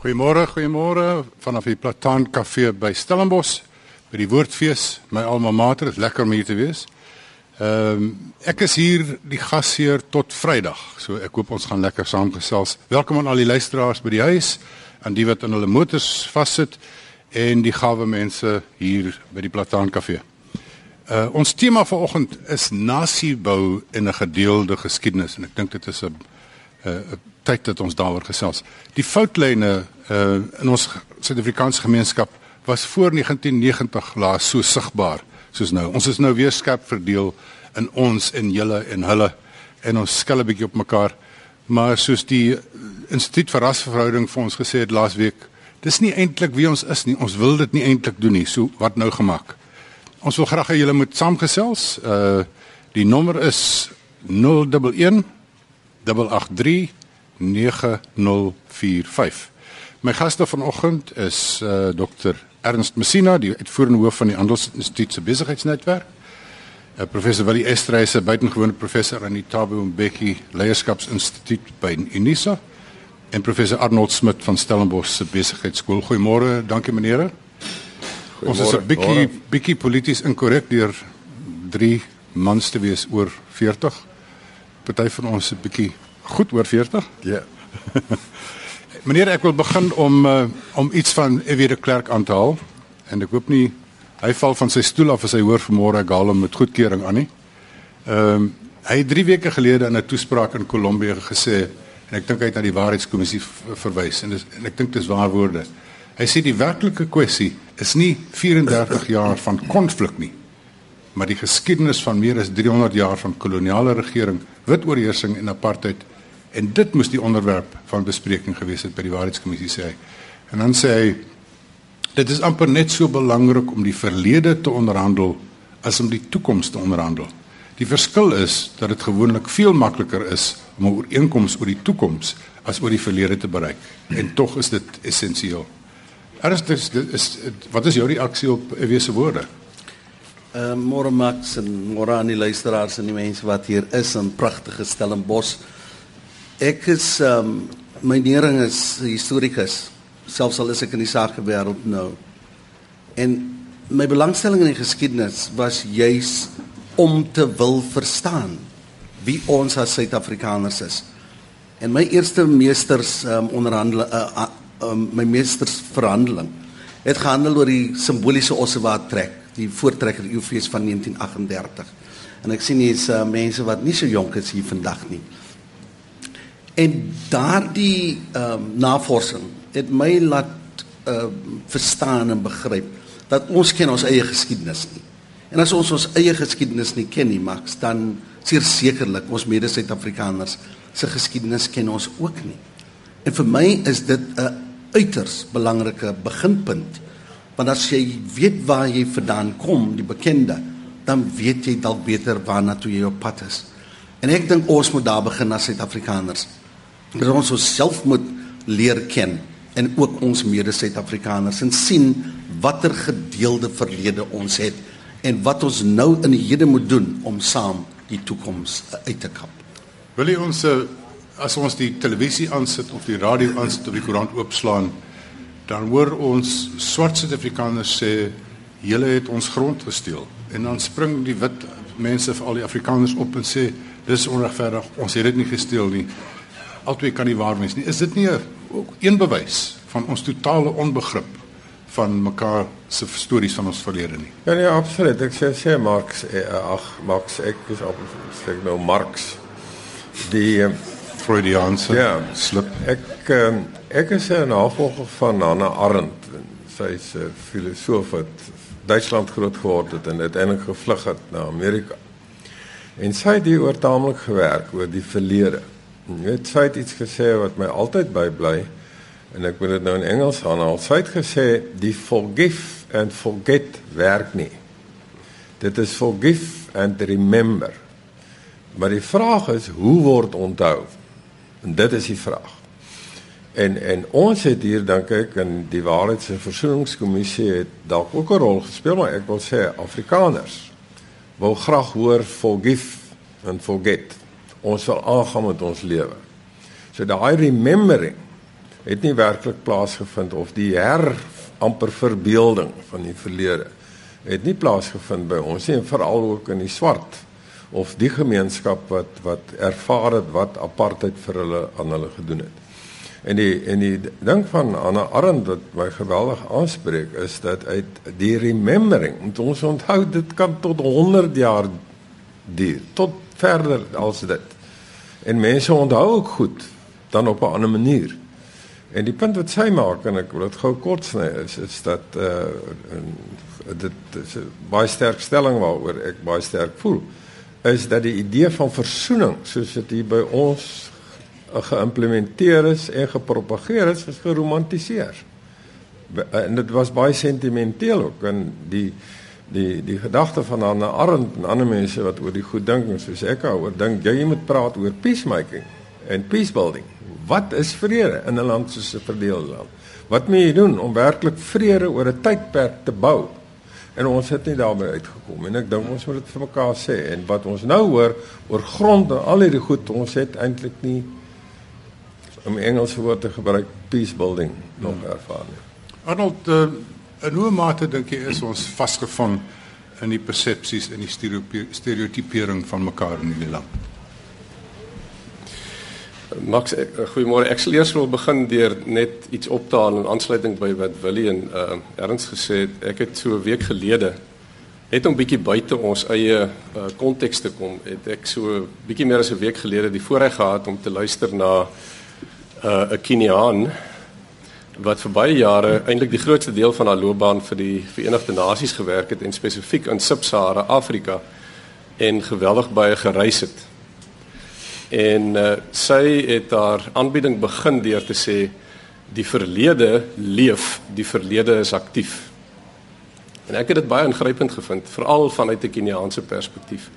Goeiemôre, goeiemôre vanaf die Plataan Kafee by Stellenbosch by die Woordfees. My alma mater, dit is lekker om hier te wees. Ehm um, ek is hier die gasheer tot Vrydag. So ek hoop ons gaan lekker saamgesels. Welkom aan al die luisteraars by die huis, aan die wat in hulle motors vassit en die gawe mense hier by die Plataan Kafee. Uh ons tema vanoggend is nasiebou en 'n gedeelde geskiedenis en ek dink dit is 'n 'n tyd dat ons daaroor gesels. Die foutlyne uh in ons Suid-Afrikaanse gemeenskap was voor 1990 laas so sigbaar soos nou. Ons is nou weer skerp verdeel in ons en julle en hulle en ons skel 'n bietjie op mekaar. Maar soos die Instituut vir Rasverhouding vir ons gesê het laasweek, dis nie eintlik wie ons is nie. Ons wil dit nie eintlik doen nie. So wat nou gemaak? Ons wil graag hê julle moet saamgesels. Uh die nommer is 011 883 9045. My gaste vanoggend is uh Dr. Ernst Messina, die uitvoerende hoof van die Handelsinstituut se besigheidsnetwerk. Uh, professor Willie Estreise, buitengewone professor aan die Thabo Mbeki Leierskapsinstituut by Unisa en professor Arnold Smit van Stellenbosch se besigheidskool. Goeiemôre, dankie menere. Ons is 'n bietjie bietjie polities inkorrek deur 3 mans te wees oor 40. Party van ons is 'n bietjie goed oor 40? Ja. Meneer, ek wil begin om uh, om iets van Evie de Klerk aan te haal en ek hoop nie hy val van sy stoel af as hy hoor vanmôre ek haal hom met goedkeuring aan nie. Ehm um, hy het 3 weke gelede in 'n toespraak in Kolumbie gesê en ek dink hy het na die waarheidskommissie verwys en dis en ek dink dis waar woorde. Hy sê die werklike kwessie is nie 34 jaar van konflik nie maar die geskiedenis van meer as 300 jaar van koloniale regering, wit oorheersing en apartheid en dit moes die onderwerp van bespreking gewees het by die waarheidskommissie sê hy. En dan sê hy dit is amper net so belangrik om die verlede te onderhandel as om die toekoms te onderhandel. Die verskil is dat dit gewoonlik veel makliker is om 'n ooreenkoms oor die toekoms as oor die verlede te bereik en tog is dit essensieel. Ernstig is, is wat is jou reaksie op ewese woorde? Uh, môre Max en môre aan die luisteraars en die mense wat hier is in pragtige Stellenbosch. Ek is um my nering is historikus. Selfs al is ek in die sakewêreld nou. En my belangstelling in die geskiedenis was juis om te wil verstaan wie ons as Suid-Afrikaners is. En my eerste meesters um onderhandel uh, uh, um, my meesters verhandeling het gehandel oor die simboliese Ossewaard trek die voortrekker Eufees van 1938. En ek sien hier's uh, mense wat nie so jonk is hier vandag nie. En daardie ehm uh, navorsing het my laat uh, verstaan en begryp dat ons ken ons eie geskiedenis nie. En as ons ons eie geskiedenis nie ken nie, Max, dan seker sekerlik ons mede-Suid-Afrikaners se geskiedenis ken ons ook nie. En vir my is dit 'n uiters belangrike beginpunt Want as jy weet waar jy vandaan kom, die bekende, dan weet jy dalk beter waarna toe jy op pad is. En ek dink ons moet daar begin as Suid-Afrikaners. Dat ons onsself moet leer ken en ook ons mede-Suid-Afrikaners en sien watter gedeelde verlede ons het en wat ons nou in die hede moet doen om saam die toekoms uit te kap. Wil jy ons eh, as ons die televisie aansit of die radio aansit of die koerant oopslaan dan hoor ons swart Suid-Afrikaners sê julle het ons grond gesteel en dan spring die wit mense vir al die Afrikaners op en sê dis onregverdig ons het dit nie gesteel nie albei kan nie waar wees nie is dit nie ook een bewys van ons totale onbegrip van mekaar se stories van ons verlede nie ja nee absoluut ek sê sê Marx eh, ag Marx ek is op sê nou Marx die eh, Freudiaanse ja, slip ek Ek is 'n navolger van Hannah Arendt. Sy is 'n filosoof wat Duitsland groot geword het en uiteindelik gevlug het na Amerika. En sy het hier oor taamlik gewerk oor die verlede. Jy het iets gesê wat my altyd bybly en ek moet dit nou in Engels aanhaal. Sy het gesê die forgive and forget werk nie. Dit is forgive and remember. Maar die vraag is hoe word onthou? En dit is die vraag. En en ons het hier dink ek in die waarheids- en versoeningskommissie het dalk ook 'n rol gespeel, maar ek wil sê Afrikaners wil graag hoor forgive and forget. Ons wil aangaan met ons lewe. So daai remembering het nie werklik plaasgevind of die her amper verbeelding van die verlede het nie plaasgevind by ons nie en veral ook in die swart of die gemeenskap wat wat ervaar het wat apartheid vir hulle aan hulle gedoen het. En die en die ding van Anna Arendt wat my geweldig aanspreek is dat uit die remembering, moet ons onthou dit kan tot 100 jaar duur, tot verder as dit. En mense onthou ook goed dan op 'n ander manier. En die punt wat sy maak en ek wil dit gou kort sny is is dat uh dit is 'n baie sterk stelling waaroor ek baie sterk voel is dat die idee van versoening soos dit hier by ons geïmplementeer is en gepropageer is, is geromantiseer. En dit was baie sentimenteel ook en die die die gedagte van Anna Arendt en ander mense wat oor die goed dink en soos ek oor dink jy moet praat oor peacemaking en peace building. Wat is vrede in 'n land soos 'n verdeelde land? Wat moet jy doen om werklik vrede oor 'n tydperk te bou? en ons het nie daarmee uitgekom en ek dink ons moet dit vir mekaar sê en wat ons nou hoor oor grond en al hierdie goed ons het eintlik nie om Engelse woorde te gebruik peace building nog hmm. ervaar nie. Arnold uh, in hoe mate dink jy is ons vasgevang in die persepsies en die stereotipering van mekaar in die land? Max, eh, goeiemôre. Ek sal eers wil begin deur net iets op te haal in aansluiting by wat Willie en uh Ernst gesê het. Ek het so 'n week gelede net om bietjie buite ons eie uh konteks te kom, het ek so bietjie meer as 'n week gelede die voorreg gehad om te luister na uh 'n Keniaan wat vir baie jare eintlik die grootste deel van haar loopbaan vir die Verenigde Nasies gewerk het en spesifiek in Sub-Sahara Afrika en geweldig baie gereis het en uh, sy het haar aanbieding begin deur te sê die verlede leef, die verlede is aktief. En ek het dit baie ingrypend gevind, veral vanuit 'n Keniaanse perspektief.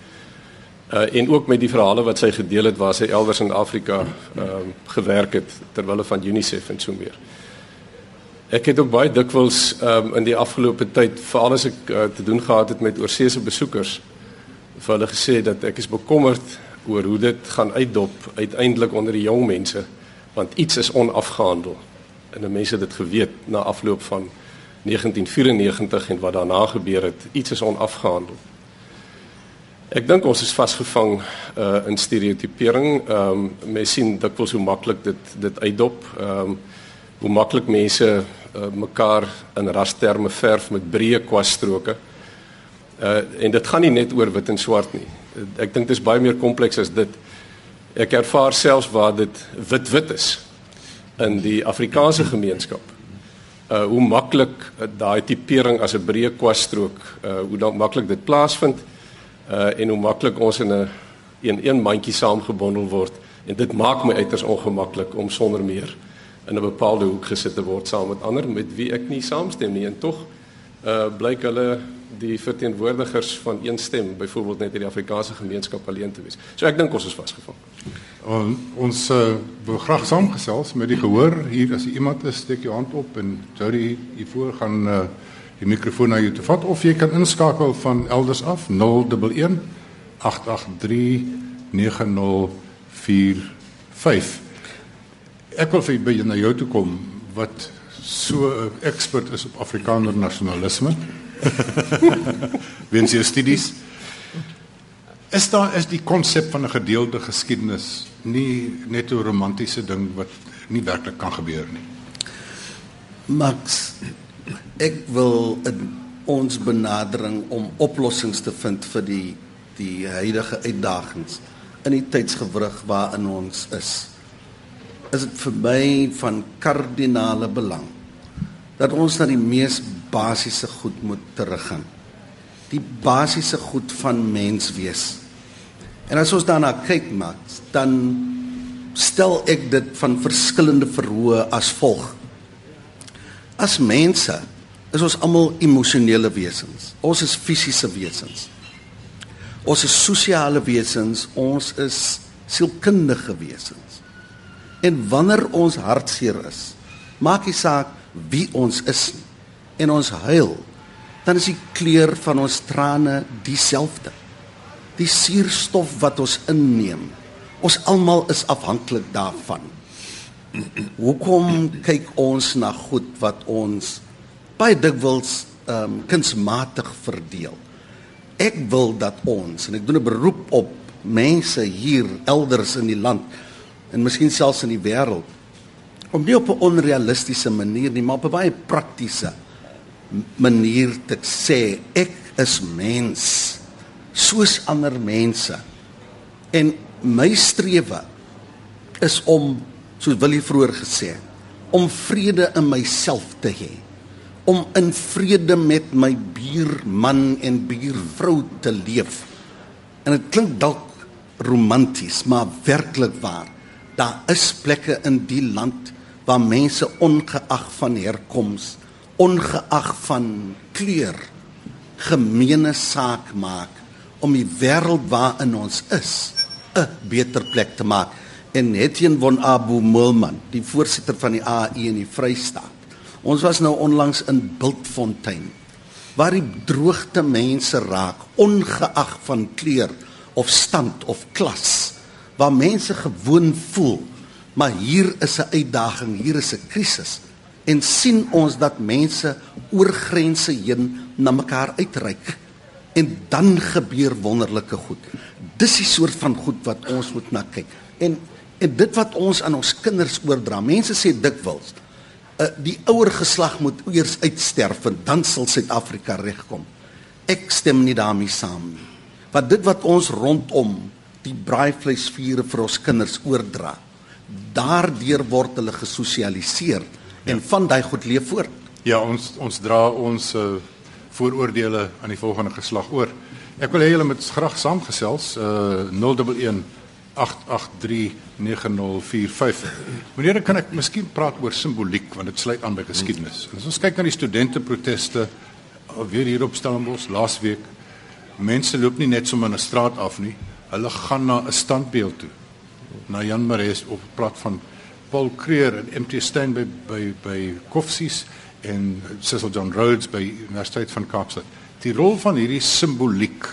Uh en ook met die verhale wat sy gedeel het waar sy elders in Afrika ehm uh, gewerk het terwyl hulle van UNICEF en so meer. Ek het ook baie dikwels um, in die afgelope tyd, veral as ek uh, te doen gehad het met oorseese besoekers, vir hulle gesê dat ek is bekommerd oor hoe dit gaan uitdop uiteindelik onder die jong mense want iets is onafgehandel. En mense het dit geweet na afloop van 1994 en wat daarna gebeur het iets is onafgehandel. Ek dink ons is vasgevang uh, in stereotipering ehm um, mense sien dikwels hoe maklik dit dit uitdop. Ehm um, hoe maklik mense uh, mekaar in rasterme verf met breë kwasstroke uh, en dit gaan nie net oor wit en swart nie ek dink dit is baie meer kompleks as dit. Ek ervaar selfs waar dit wit wit is in die Afrikaanse gemeenskap. Uh hoe maklik uh, daai tipering as 'n breë kwasstrook, uh hoe maklik dit plaasvind uh en hoe maklik ons in 'n een een mandjie saamgebondel word en dit maak my uiters ongemaklik om sonder meer in 'n bepaalde hoek gesit te word saam met ander met wie ek nie saamstem nie en tog uh blyk hulle die verteenwoordigers van een stem byvoorbeeld net in die Afrikaanse gemeenskap alleen te wees. So ek dink ons is vasgevang. On, ons uh, wil graag saamgesels met die gehoor hier as iemand is steek jou hand op en Jody hier voor gaan uh, die mikrofoon na jou te vat of jy kan inskakel van elders af 011 883 9045. Ek wil vir by na jou toe kom wat so 'n ekspert is op Afrikaner nasionalisme. Weens jou studies. Is daar is die konsep van 'n gedeelde geskiedenis nie net 'n romantiese ding wat nie werklik kan gebeur nie. Max, ek wil ons benadering om oplossings te vind vir die die huidige uitdagings in die tydsgewrig waarin ons is. Is dit vir my van kardinale belang dat ons na die mees basiese goed moet teruggaan. Die basiese goed van mens wees. En as ons daarna kyk, Max, dan stel ek dit van verskillende verhoë as volg. As mense is ons almal emosionele wesens. Ons is fisiese wesens. Ons is sosiale wesens, ons is sielkundige wesens. En wanneer ons hartseer is, maak nie saak wie ons is nie en ons huil, dan is die kleur van ons trane dieselfde. Die suurstof wat ons inneem, ons almal is afhanklik daarvan. Hoekom kyk ons na goed wat ons baie dikwels ehm um, kunsmatig verdeel? Ek wil dat ons en ek doen 'n beroep op mense hier elders in die land en miskien selfs in die wêreld om nie op 'n onrealistiese manier nie, maar op 'n baie praktiese manier te sê ek is mens soos ander mense. En my strewe is om soos Willie vroeër gesê, om vrede in myself te hê om in vrede met my buurman en buurvrou te leef. En dit klink dalk romanties, maar werklik waar. Daar is plekke in die land waar mense ongeag van herkoms, ongeag van kleur gemeene saak maak om die wêreld waarin ons is 'n beter plek te maak. En Etienne von Abu Mulman, die voorsitter van die AU in die Vrystaat. Ons was nou onlangs in Bultfontein waar die droogte mense raak ongeag van kleur of stand of klas waar mense gewoon voel maar hier is 'n uitdaging hier is 'n krisis en sien ons dat mense oor grense heen na mekaar uitreik. En dan gebeur wonderlike goed. Dis die soort van goed wat ons moet na kyk. En en dit wat ons aan ons kinders oordra mense sê dikwels uh, die ouer geslag moet eers uitsterf en dan sal Suid-Afrika regkom. Ek stem nie daarmee saam nie. Wat dit wat ons rondom die braaivleisvure vir ons kinders oordra. Daardeur word hulle gesosialiseer en ja. van daai goed leef voort. Ja, ons ons dra ons uh, vooroordeele aan die volgende geslag oor. Ek wil hê julle moet graag saamgesels uh 011 8839045. Meneer, kan ek miskien praat oor simboliek want dit sluit aan by geskiedenis. As ons kyk na die studente proteste alweer hier op Stellenbosch laasweek, mense loop nie net sommer in 'n straat af nie. Hulle gaan na 'n standbeeld toe. Na Jan Marais op plat van Paul Creer en MT Steyn by by by Koffsies en Cecil John Rhodes by Universiteit van Kaapstad. Die rol van hierdie simboliek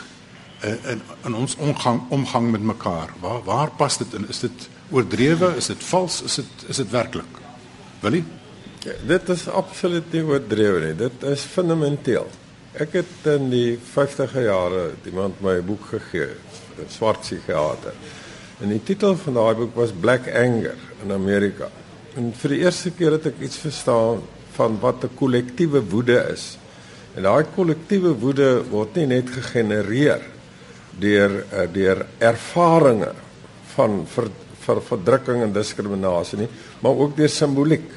in in, in ons omgang omgang met mekaar. Waar waar pas dit in? Is dit oordrewe? Is dit vals? Is dit is dit werklik? Willie? Ja, dit is absoluut nie oordrewe nie. Dit is fundamenteel. Ek het in die 50e jare iemand my 'n boek gegee, 'n swart psigiater. En die titel van daai boek was Black Anger in Amerika. En vir die eerste keer het ek iets verstaan van wat 'n kollektiewe woede is. En daai kollektiewe woede word nie net gegenereer deur eh, deur ervarings van ver, ver, verdrukking en diskriminasie nie, maar ook deur simboliek.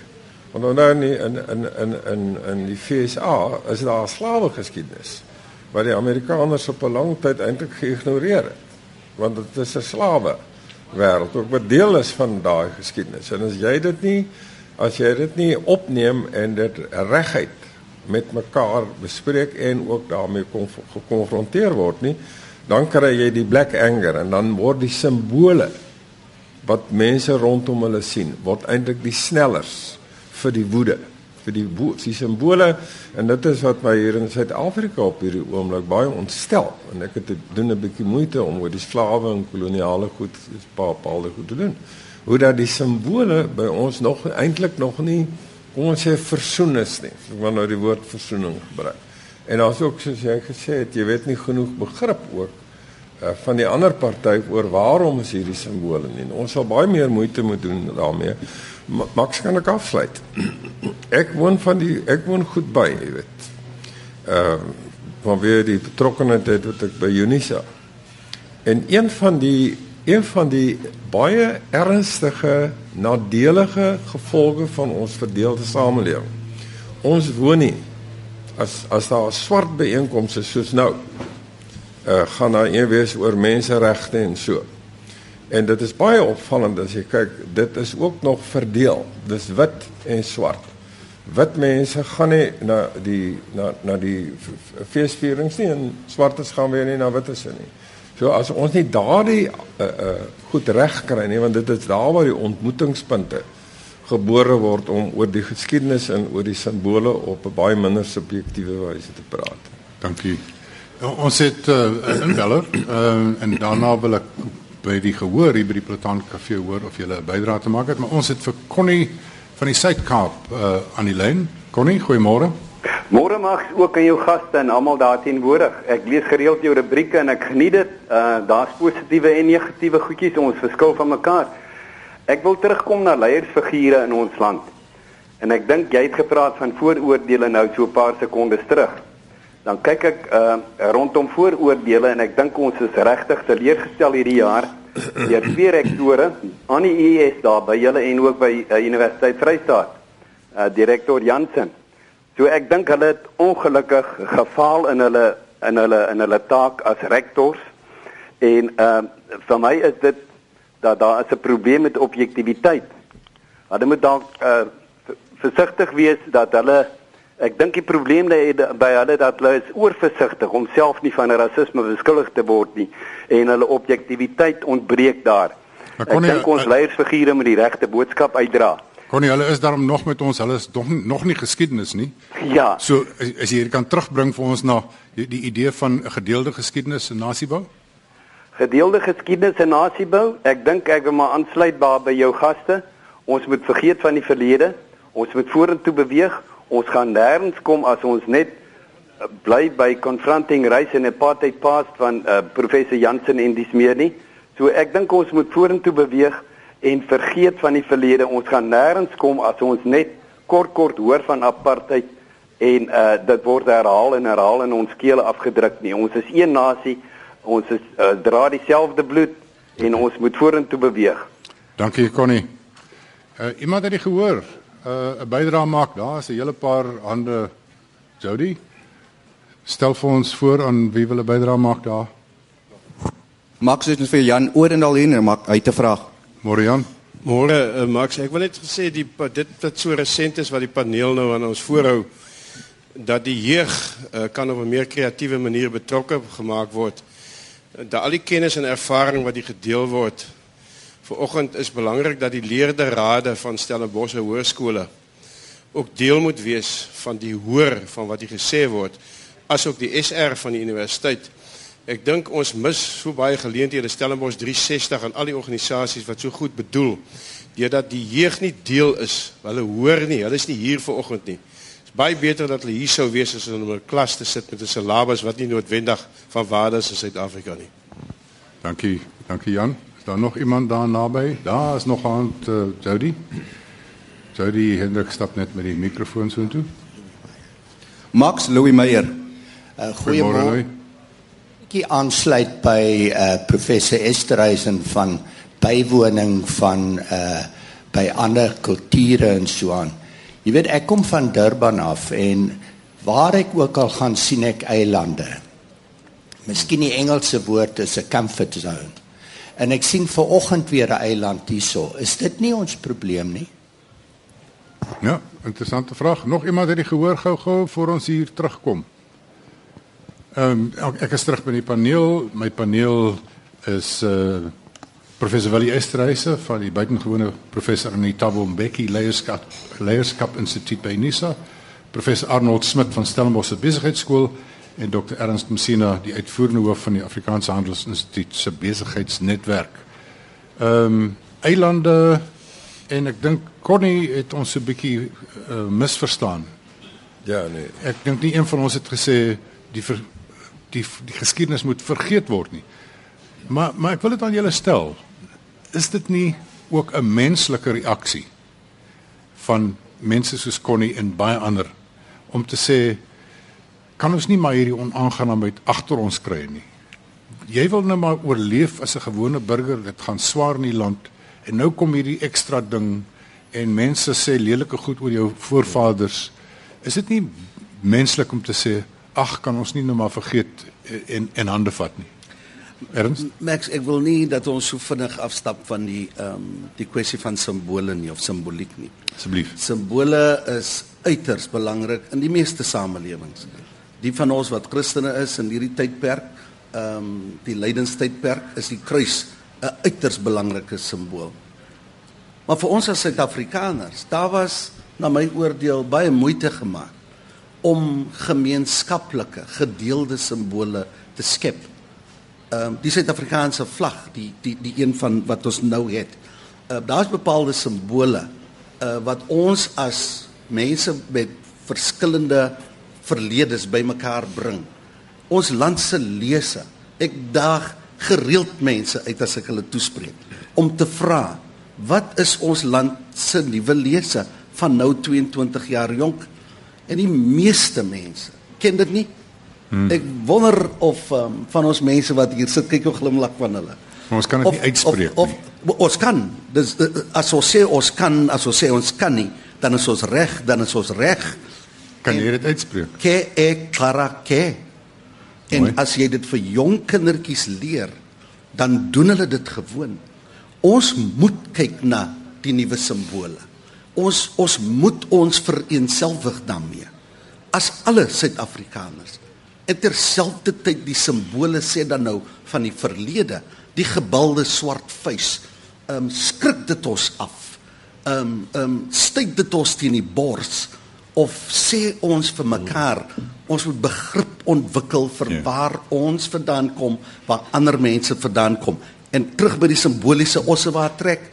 Want nou in in in in in die FSA is daar 'n slawe geskiedenis wat die Amerikaners op 'n lang tyd eintlik geïgnoreer het. Want dit is 'n slawe wêreld ook wat deel is van daai geskiedenis. En as jy dit nie as jy dit nie opneem en dit reguit met mekaar bespreek en ook daarmee gekonfronteer word nie, dan kry jy die black anger en dan word die simbole wat mense rondom hulle sien, word eintlik die snellers vir die woede vir die die simbole en dit is wat my hier in Suid-Afrika op hierdie oomblik baie ontstel en ek het doen 'n bietjie moeite om oor die slawe en koloniale goed bepaalde goed te doen. Hoe dat die simbole by ons nog eintlik nog nie kom ons sê versoen is nie. Ek wil nou die woord versoening gebruik. En daar's ook soos jy gesê het, jy weet nie genoeg begrip ook uh, van die ander party oor waarom is hierdie simbole nie. Ons sal baie meer moeite moet doen daarmee. Max kan ek afsluit. Ek woon van die ek woon goed by, jy weet. Ehm uh, van weer die betrokkenheid het wat ek by Unisa. En een van die een van die baie ernstige nadelige gevolge van ons verdeelde samelewing. Ons woon nie as as daar swart byeenkomste soos nou. Uh gaan daar een wees oor menseregte en so. En dit is baie opvallend as jy kyk, dit is ook nog verdeel. Dis wit en swart. Wit mense gaan nie na die na na die feesvierings nie en swartes gaan weer nie na wites nie. So as ons nie daardie uh uh goed reg kry nie, want dit is daar waar die ontmoetingspunte gebore word om oor die geskiedenis en oor die simbole op 'n baie minder subjektiewe wyse te praat. Dankie. Ons het uh, 'n beller uh, en daarna wil ek by die gehoor hier by die Plataan Kafee hoor of jy 'n bydrae te maak het, maar ons het vir Connie van die Suid-Kaap uh, aan die lyn. Connie, goeiemôre. Môre mag ook aan jou gaste en almal daar teenwoordig. Ek lees gereeld jou rubrieke en ek geniet dit. Uh daar's positiewe en negatiewe goedjies, ons verskil van mekaar. Ek wil terugkom na leiersfigure in ons land. En ek dink jy het gepraat van vooroordeele nou so 'n paar sekondes terug. Dan kyk ek uh rondom vooroordeele en ek dink ons is regtig teleurgestel hierdie jaar deur twee rektore aan die US daar by julle en ook by uh, Universiteit Vryheid. Uh direkteur Jansen. So ek dink hulle het ongelukkig gefaal in hulle in hulle in hulle taak as rektors en uh, vir my is dit dat daar is 'n probleem met objektiviteit. Hulle moet dalk uh, versigtig wees dat hulle ek dink die probleem lê by hulle dat hulle is oorversigtig om self nie van rasisme beskuldig te word nie en hulle objektiviteit ontbreek daar. Ek dink ons leiersfigure moet die regte boodskap uitdra. Connie, hulle is daarom nog met ons. Hulle is nog nog nie geskiedenis nie. Ja. So as jy hier kan terugbring vir ons na die, die idee van 'n gedeelde geskiedenis en nasiebou? Gedeelde geskiedenis en nasiebou. Ek dink ek wil maar aansluit by jou gaste. Ons moet vergeet van die verlede. Ons moet vorentoe beweeg. Ons gaan nêrens kom as ons net uh, bly by confronting race and apartheid past van uh, professor Jansen en dis meer nie. So ek dink ons moet vorentoe beweeg en vergeet van die verlede. Ons gaan nêrens kom as ons net kort kort hoor van apartheid en uh dit word herhaal en herhaal in ons kele afgedruk nie. Ons is een nasie. Ons is uh, dra dieselfde bloed en ons moet vorentoe beweeg. Dankie Connie. Uh iemand het dit gehoor? Uh 'n bydrae maak. Daar is 'n hele paar hande. Jody. Stel vir ons voor aan wie wil 'n bydrae maak daar? Max het net vir Jan Oorendal hier en maak uit te vra. Môre Jan. Môre uh, Max, ek wil net gesê die dit wat so resent is wat die paneel nou aan ons voorhou dat die jeug uh, kan op 'n meer kreatiewe manier betrokke gemaak word. Dat al die kennis en ervaring wat die gedeel word vanoggend is belangrik dat die leerderrade van Stellenbosch Hoërskole ook deel moet wees van die hoor van wat hier gesê word asook die SR van die universiteit. Ek dink ons mis so baie geleenthede Stellenbosch 360 aan al die organisasies wat so goed bedoel deurdat die jeug nie deel is. Hulle hoor nie, hulle is nie hier vanoggend nie. Dit is baie beter dat hulle hier sou wees as om 'n klas te sit met 'n syllabus wat nie noodwendig van waarde is in Suid-Afrika nie. Dankie, dankie Jan. Is daar nog iemand daar naby? Daar is nog aan uh, Jody. Jody Hendrik stap net met die mikrofoon so intoe. Max Louis Meyer. Uh, Goeiemôre bietjie aansluit by uh professor Esterhuizen van bywoning van uh by ander kulture en so aan. Jy weet ek kom van Durban af en waar ek ook al gaan sien ek eilande. Miskien die Engelse woord is 'n comfort zone. En ek sien ver oggend weer 'n eiland hierso. Is dit nie ons probleem nie? Ja, interessante vraag. Nog iemand het die gehoor gou-gou voor ons hier terugkom. Ehm um, ek is terug by die paneel. My paneel is uh professor Willie Estreise van die buitengewone professor Anita Bombeki Leierskap Leierskap Instituut by Nisa, professor Arnold Smit van Stellenbosch Besigheidsskool en Dr Ernst Messina, die uitvoerende hoof van die Afrikaanse Handelsinstituut se besigheidsnetwerk. Ehm um, eilande en ek dink Connie het ons 'n bietjie uh, misverstaan. Ja, nee. Ek dink nie een van ons het gesê die ver, die die geskiedenis moet vergeet word nie. Maar maar ek wil dit aan julle stel. Is dit nie ook 'n menslike reaksie van mense soos Connie en baie ander om te sê kan ons nie maar hierdie onaangenaamheid agter ons kry nie. Jy wil nou maar oorleef as 'n gewone burger, dit gaan swaar in die land en nou kom hierdie ekstra ding en mense sê lelike goed oor jou voorvaders. Is dit nie menslik om te sê ag kan ons nie nou maar vergeet en en hande vat nie. Ernst? Max, ek wil nie dat ons so vinnig afstap van die ehm um, die kwessie van simbole nie of simboliek nie. Asseblief. Simbole is uiters belangrik in die meeste samelewings. Die van ons wat Christene is in hierdie tydperk, ehm um, die lydenstydperk is die kruis 'n uiters belangrike simbool. Maar vir ons as Suid-Afrikaners, daar was na my oordeel baie moeite gemaak om gemeenskaplike gedeelde simbole te skep. Ehm um, die Suid-Afrikaanse vlag, die die die een van wat ons nou het. Uh, Daar's bepaalde simbole uh, wat ons as mense met verskillende verledes bymekaar bring. Ons land se lese. Ek daag gereeld mense uit as ek hulle toespreek om te vra wat is ons land se nuwe lese van nou 22 jaar jonk en die meeste mense ken dit nie hmm. ek wonder of um, van ons mense wat hier sit kyk hoe glimlag van hulle maar ons kan dit nie uitspreek of, of, of ons kan dis as ons sê ons kan as ons sê ons kan nie dan is ons reg dan is ons reg kan jy dit uitspreek ke ek karake en Mooi. as jy dit vir jong kindertjies leer dan doen hulle dit gewoon ons moet kyk na die nuwe simbole. Ons ons moet ons vereenselwig daarmee. As alle Suid-Afrikaners. En terselfdertyd die simbole sê dan nou van die verlede, die gebalde swart vuis. Ehm um, skrik dit ons af. Ehm um, ehm um, styg dit ons teen die bors of sê ons vir mekaar ons moet begrip ontwikkel vir ja. waar ons vandaan kom, waar ander mense vandaan kom En terug by die simboliese Ossewa trek,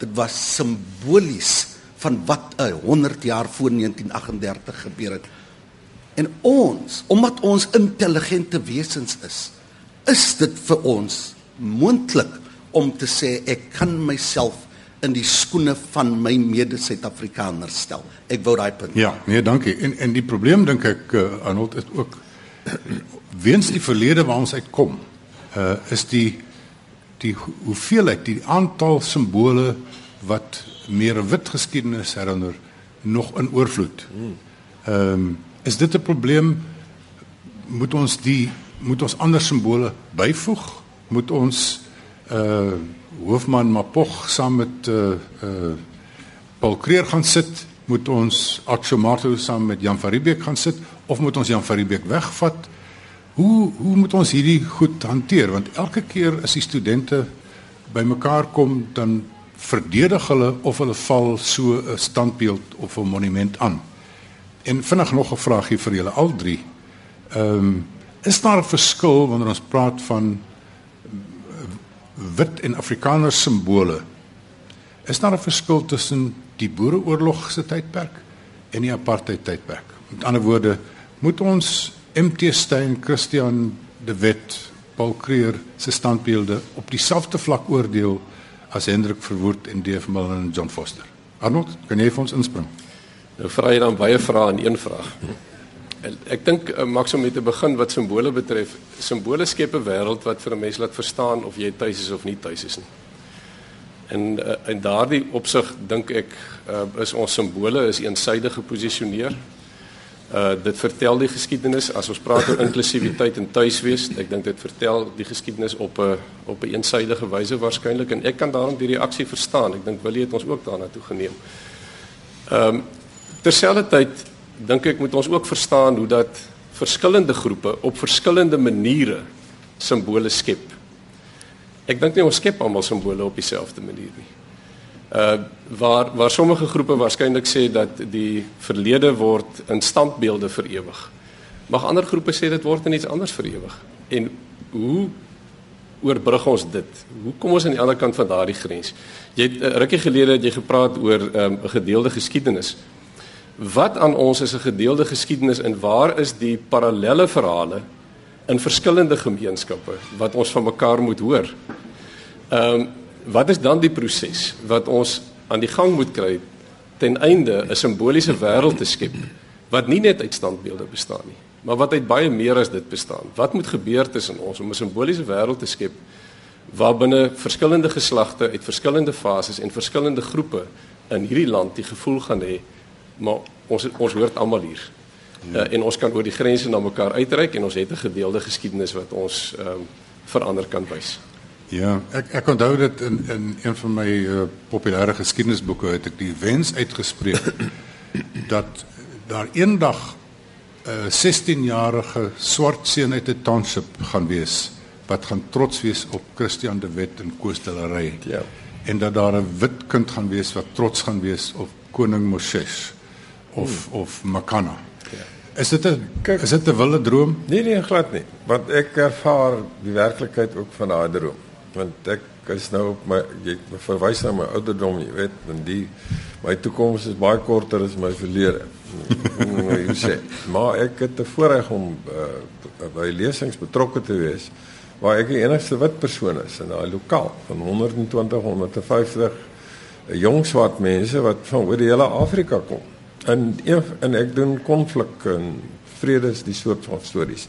dit was simbolies van wat 'n 100 jaar voor 1938 gebeur het. En ons, omdat ons intelligente wesens is, is dit vir ons moontlik om te sê ek kan myself in die skoene van my mede-Suid-Afrikaners stel. Ek wou daai punt. Ja, nee, dankie. En en die probleem dink ek uh, Arnold is ook weens die verlede waar ons uitkom, uh is die die hoeveelheid die aantal simbole wat meer wit geskiedenis herinner nog in oorvloed. Ehm um, is dit 'n probleem moet ons die moet ons ander simbole byvoeg? Moet ons uh Hoofman Mapog saam met uh uh Paul Kreer gaan sit? Moet ons Akshomato saam met Jan Faribek gaan sit of moet ons Jan Faribek wegvat? Hoe hoe moet ons hierdie goed hanteer want elke keer as die studente bymekaar kom dan verdedig hulle of hulle val so 'n standbeeld of 'n monument aan. En vinnig nog 'n vraagie vir julle al drie. Ehm um, is daar 'n verskil wanneer ons praat van wit en Afrikaner simbole? Is daar 'n verskil tussen die Boereoorlog se tydperk en die apartheid tydperk? Met ander woorde, moet ons MT Steyn, Christian de Wet, Paul Creer se standbeelde op dieselfde vlak oordeel as Hendrik Verwoerd en D.F. Milner en John Foster. Arnold, kan jy vir ons inspring? Nou vra jy dan baie vrae in een vraag. Ek dink uh, maks om met te begin wat simbole betref, simbole skep 'n wêreld wat vir 'n mens laat verstaan of jy tuis is of nie tuis is nie. En uh, in daardie opsig dink ek uh, is ons simbole is eensydig geposisioneer. Uh dit vertel die geskiedenis as ons praat oor inklusiwiteit en tuiswees. Ek dink dit vertel die geskiedenis op 'n op 'n eensydige wyse waarskynlik en ek kan daarom die reaksie verstaan. Ek dink Willie het ons ook daarna toe geneem. Ehm um, terselfdertyd dink ek moet ons ook verstaan hoe dat verskillende groepe op verskillende maniere simbole skep. Ek dink nie ons skep almal simbole op dieselfde manier nie uh waar waar sommige groepe waarskynlik sê dat die verlede word in standbeelde vir ewig. Mag ander groepe sê dit word in iets anders vir ewig. En hoe oorbrug ons dit? Hoe kom ons aan die ander kant van daardie grens? Jy het uh, rukkie gelede het jy gepraat oor 'n um, gedeelde geskiedenis. Wat aan ons is 'n gedeelde geskiedenis en waar is die parallelle verhale in verskillende gemeenskappe wat ons van mekaar moet hoor? Ehm um, wat is dan die proses wat ons aan die gang moet kry ten einde 'n simboliese wêreld te skep wat nie net uit standbeelde bestaan nie, maar wat uit baie meer as dit bestaan. Wat moet gebeur tussen ons om 'n simboliese wêreld te skep waarbinne verskillende geslagte uit verskillende fases en verskillende groepe in hierdie land die gevoel gaan hê maar ons ons hoort almal hier. Uh, en ons kan oor die grense na mekaar uitreik en ons het 'n gedeelde geskiedenis wat ons ehm um, verander kan wys. Ja, ek ek onthou dit in in een van my uh, populêre geskiedenisboeke het ek die wens uitgespreek dat daar eendag 'n uh, 16-jarige swart seun uit 'n township gaan wees wat gaan trots wees op Christian de Wet en Koostelery. Ja. En dat daar 'n wit kind gaan wees wat trots gaan wees op koning Moses of hmm. of Makana. Ja. Is dit 'n is dit 'n wilde droom? Nee nee, glad nie. Want ek ervaar die werklikheid ook van daai droom. Want ek is nou op my jy verwys na my ouderdom, jy weet, en die my toekoms is baie korter as my verlede. jy sê, maar ek het te voorreg om uh, by lesings betrokke te wees waar ek die enigste wit persoon is in daai lokaal van 120 150 jong swart mense wat van oor die hele Afrika kom. En en ek doen konflik en vrede is die soort van stories.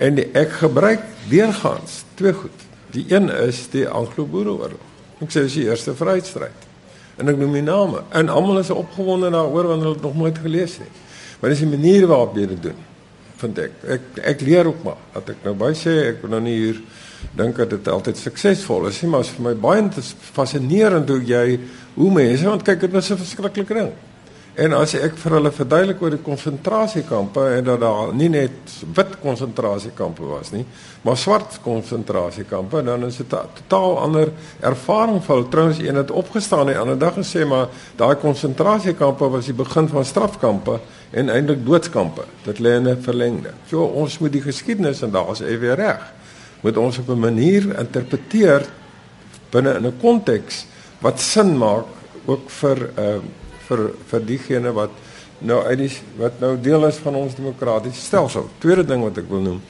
En die, ek gebruik deurgaans twee goed. Die een is die Anglo-Boereoorlog. Ek sê dis die eerste vryheidsstryd. En ek noem die name. En almal is opgewonde daaroor want hulle het nog nooit gelees nie. Maar dis die manier waarop jy dit doen. Vind ek. Ek ek leer ook maar. Dat ek nou baie sê ek wil nou nie hier dink dat dit altyd suksesvol is nie, maar is vir my baie fascinerend hoe jy hoe mense want kyk dit was 'n verskriklike ding. En as ek vir hulle verduidelik oor die konsentrasiekampe en dat daar nie net wit konsentrasiekampe was nie, maar swart konsentrasiekampe, dan is dit 'n totaal ander ervaring vir hulle. Trouens een het opgestaan die ander dag en sê maar daai konsentrasiekampe was die begin van strafkampe en eintlik doodskampe. Dit lê in 'n verlengde. So ons moet die geskiedenis en daar is hy weer reg moet ons op 'n manier interpreteer binne in 'n konteks wat sin maak ook vir uh, vir vir diegene wat nou uit wat nou deel is van ons demokratiese stelsel. Tweede ding wat ek wil noem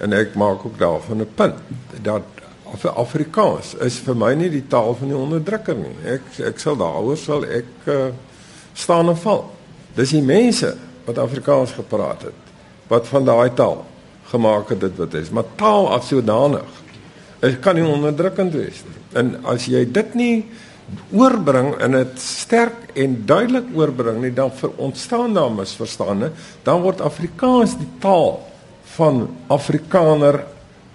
en ek maak ook daarvan 'n punt dat of Afrikaans is vir my nie die taal van die onderdrukker nie. Ek ek sal daaroor sal ek uh, staan en val. Dis die mense wat Afrikaans gepraat het wat van daai taal gemaak het dit wat is. Maar taal as sodanig is kan nie onderdrukkend wees nie. En as jy dit nie oorbring en dit sterk en duidelik oorbring nie, dan vir ontstaan daar misverstande, dan word Afrikaans die taal van Afrikaner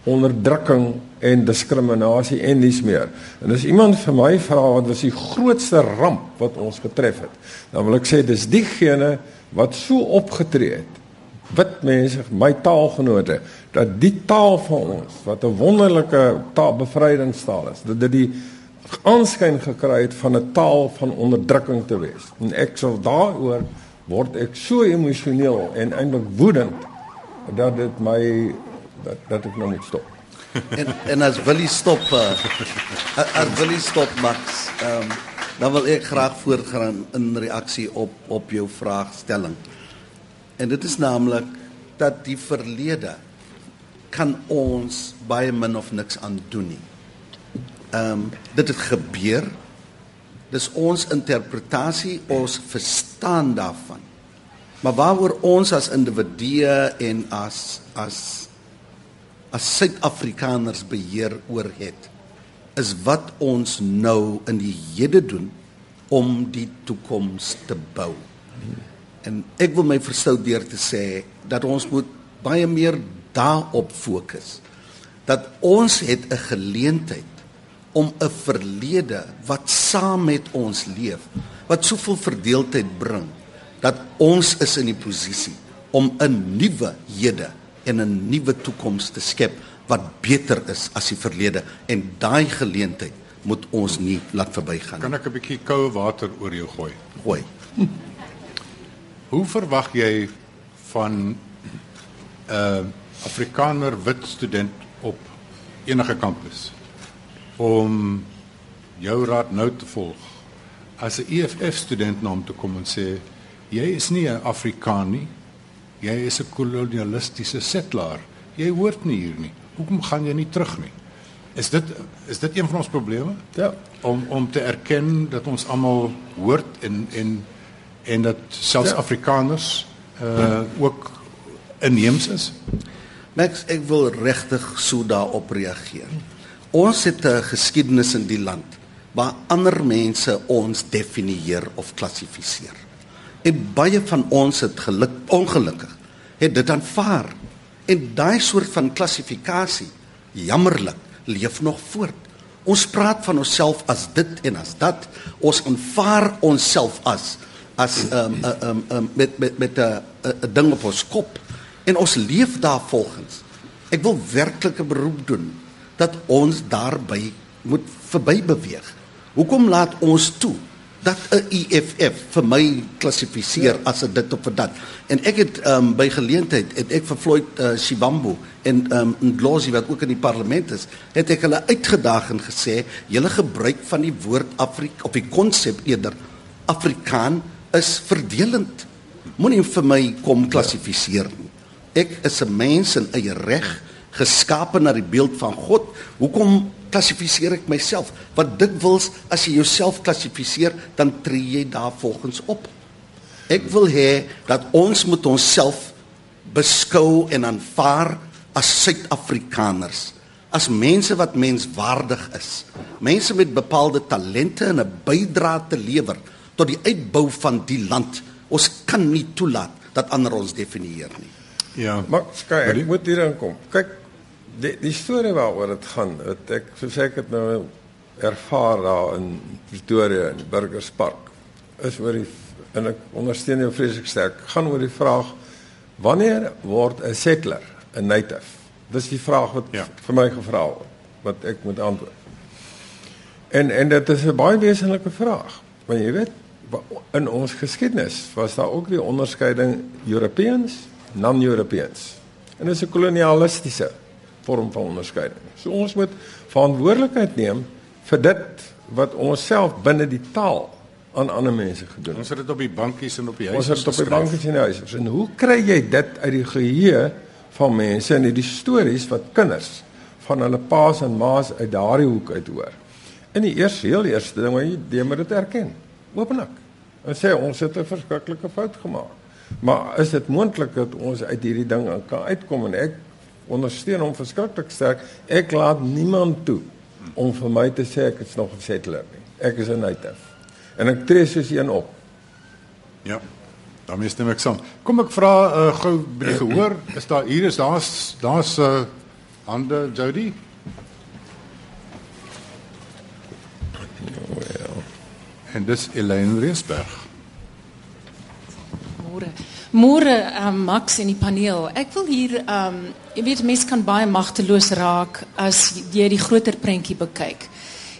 onderdrukking en diskriminasie en niks meer. En as iemand vir my vra wat was die grootste ramp wat ons getref het, dan wil ek sê dis diegene wat so opgetree het wit mense, my taalgenote, dat die taal van ons wat 'n wonderlike taalbevrydingstaal is, dat dit die aanskyn gekry het van 'n taal van onderdrukking te wees. En ek sal daaroor word ek so emosioneel en eintlik woedend dat dit my dat dat ek nou moet stop. en en as wil jy stop uh, as wil jy stop Max. Ehm um, dan wil ek graag voortgaan in reaksie op op jou vraagstelling. En dit is naamlik dat die verlede kan ons baie min of niks aan doen nie. Ehm um, dit het gebeur. Dis ons interpretasie, ons verstaan daarvan. Maar waaroor ons as individue en as as as Suid-Afrikaners beheer oor het, is wat ons nou in die hede doen om die toekoms te bou. En ek wil my verstou deur te sê dat ons moet baie meer daarop fokus. Dat ons het 'n geleentheid om 'n verlede wat saam met ons leef, wat soveel verdeeldheid bring, dat ons is in die posisie om 'n nuwe hede en 'n nuwe toekoms te skep wat beter is as die verlede en daai geleentheid moet ons nie laat verbygaan nie. Kan ek 'n bietjie koue water oor jou gooi? Gooi. Hoe verwag jy van 'n uh, Afrikaner wit student op enige kampus om jou raad nou te volg? As 'n EFF student na hom toe kom en sê jy is nie 'n Afrikaan nie. Jy is 'n kolonialistiese settler. Jy hoort nie hier nie. Hoekom gaan jy nie terug nie? Is dit is dit een van ons probleme? Ja, om om te erken dat ons almal hoort en en en dat selfs ja. Afrikaners uh ook inheems is. Max, ek wil regtig so daarop reageer. Ons het 'n geskiedenis in die land waar ander mense ons definieer of klassifiseer. En baie van ons het geluk ongelukkig het dit aanvaar. En daai soort van klassifikasie jammerlik leef nog voort. Ons praat van onsself as dit en as dat. Ons aanvaar onsself as as um um um met met met 'n ding op ons kop en ons leef daar volgens. Ek wil werklik 'n beroep doen dat ons daarby moet verby beweeg. Hoekom laat ons toe dat 'n EFF vir my klassifiseer as 'n dit of vir dat. En ek het um, by geleentheid het ek vir Floyd uh, Shibambo en um, Ndlozi wat ook in die parlement is, het ek hulle uitgedaag en gesê, julle gebruik van die woord Afrika of die konsep eerder Afrikaan is verdelend. Moenie vir my kom klassifiseer nie. Ek is 'n mens in eie reg, geskape na die beeld van God. Hoekom klassifiseer ek myself? Want dit wils as jy jouself klassifiseer, dan tree jy daar volgens op. Ek wil hê dat ons moet onsself beskou en aanvaar as Suid-Afrikaners, as mense wat menswaardig is, mense met bepaalde talente en 'n bydrae te lewer tot die uitbou van die land. Ons kan nie toelaat dat ander ons definieer nie. Ja, maar kyk, ek moet hier aankom. Kyk, die die storie waaroor dit gaan, wat ek soos ek het nou ervaar daar in Pretoria in Burgerspark is oor die en ek ondersteun jou vreeslik sterk gaan oor die vraag wanneer word 'n settler 'n native? Dis die vraag wat ja. vir my gevra word wat ek moet antwoord. En en dit is 'n baie wesenlike vraag want jy weet in ons geskiedenis was daar ook die onderskeiding Europeans non-Europeans. En dit is 'n kolonialistiese vorm van onderskeiding. So ons moet verantwoordelikheid neem vir dit wat ons self binne die taal aan ander mense gedoen. Ons het dit op die bankies en op die huise. Ons het dit op die bankies en die huise. En hoe kry jy dit uit die geheue van mense en hierdie stories wat kinders van hulle paas en maas uit daardie hoek uit hoor? In die eerste heel eerste ding wat jy jy moet dit erken. Openlik. En sê ons het 'n verskriklike fout gemaak. Maar is dit moontlik dat ons uit hierdie ding kan uitkom en ek ondersteun hom verskriklik sterk. Ek laat niemand toe om vir my te sê ek is nog 'n settler nie. Ek is 'n native. En ek tree soos een op. Ja. Dan mis net ek saam. Kom ek vra uh, gou by die gehoor, is daar hier is daar's daar's 'n uh, hande Jody? Well. En dis Elaine Riesberg. Môre. Môre um, Max en die paneel. Ek wil hier um jy weet mense kan baie magteloos raak as jy die groter prentjie bekyk.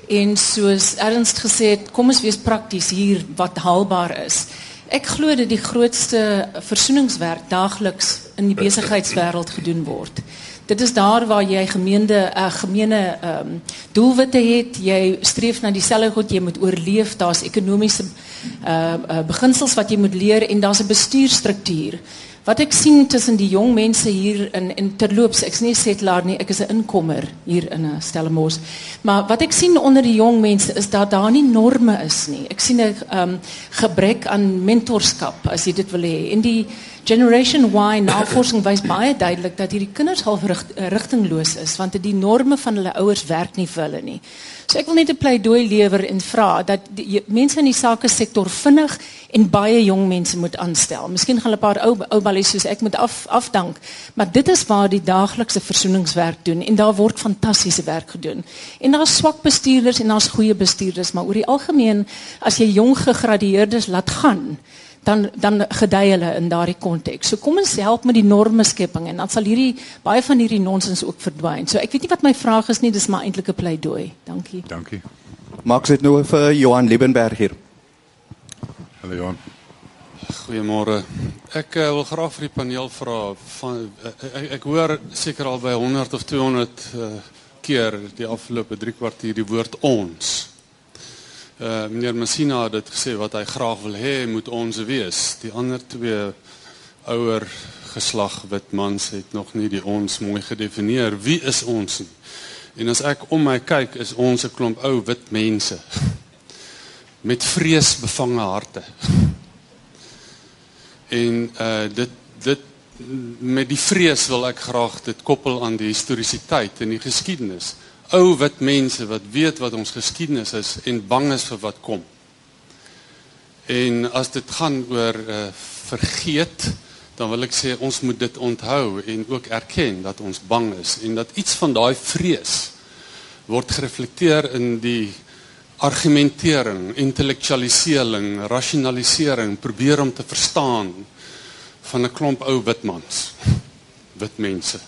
En soos Ernst gesê het, kom ons wees prakties hier wat haalbaar is. Ek glo dat die grootste versoeningswerk daagliks in die besigheidswêreld gedoen word. Dit is daar waar jy gemeende uh, gemeene ehm um, doelwitte het, jy streef na dieselfde goed, jy moet oorleef, daar's ekonomiese uh, uh beginsels wat jy moet leer en daar's 'n bestuurstruktuur. Wat ek sien tussen die jong mense hier in in terloops, ek's nie 'n settelaar nie, ek is 'n inkomer hier in 'n Stellenbosch. Maar wat ek sien onder die jong mense is dat daar nie norme is nie. Ek sien 'n um, gebrek aan mentorskap as jy dit wil hê. In die Generation Y navorsing wys baie duidelik dat hierdie kinders half rigtingloos is want die norme van hulle ouers werk nie vir hulle nie. So ek wil net 'n pleidooi lewer en vra dat die, mense in die sake sektor vinnig en baie jong mense moet aanstel. Miskien gaan 'n paar ou ou ballies soos ek moet af afdank, maar dit is waar die daaglikse versoeningswerk doen en daar word fantastiese werk gedoen. En daar's swak bestuurders en daar's goeie bestuurders, maar oor die algemeen as jy jong gegradueerdes laat gaan, dan dan gedei hulle in daardie konteks. So kom ons help met die norme skepping en dan sal hierdie baie van hierdie nonsens ook verdwyn. So ek weet nie wat my vraag is nie, dis maar eintlik 'n pleidooi. Dankie. Dankie. Maak dit nou vir Johan Liebenberg hier. Hallo Johan. Goeiemôre. Ek uh, wil graag vir die paneel vra van uh, ek, ek hoor seker al by 100 of 200 uh, keer die afgelope 3 kwartier die woord ons. Uh, meneer Messina het dit gesê wat hy graag wil hê moet ons wees. Die ander twee ouer geslag wit mans het nog nie die ons mooi gedefinieer. Wie is ons? En as ek om my kyk, is ons 'n klomp ou wit mense met vreesbevange harte. En uh dit dit met die vrees wil ek graag dit koppel aan die historiesiteit en die geskiedenis ou wit mense wat weet wat ons geskiedenis is en bang is vir wat kom. En as dit gaan oor uh, vergeet, dan wil ek sê ons moet dit onthou en ook erken dat ons bang is en dat iets van daai vrees word gereflekteer in die argumentering, intellektualisering, rasionalisering, probeer om te verstaan van 'n klomp ou wit mans, wit mense.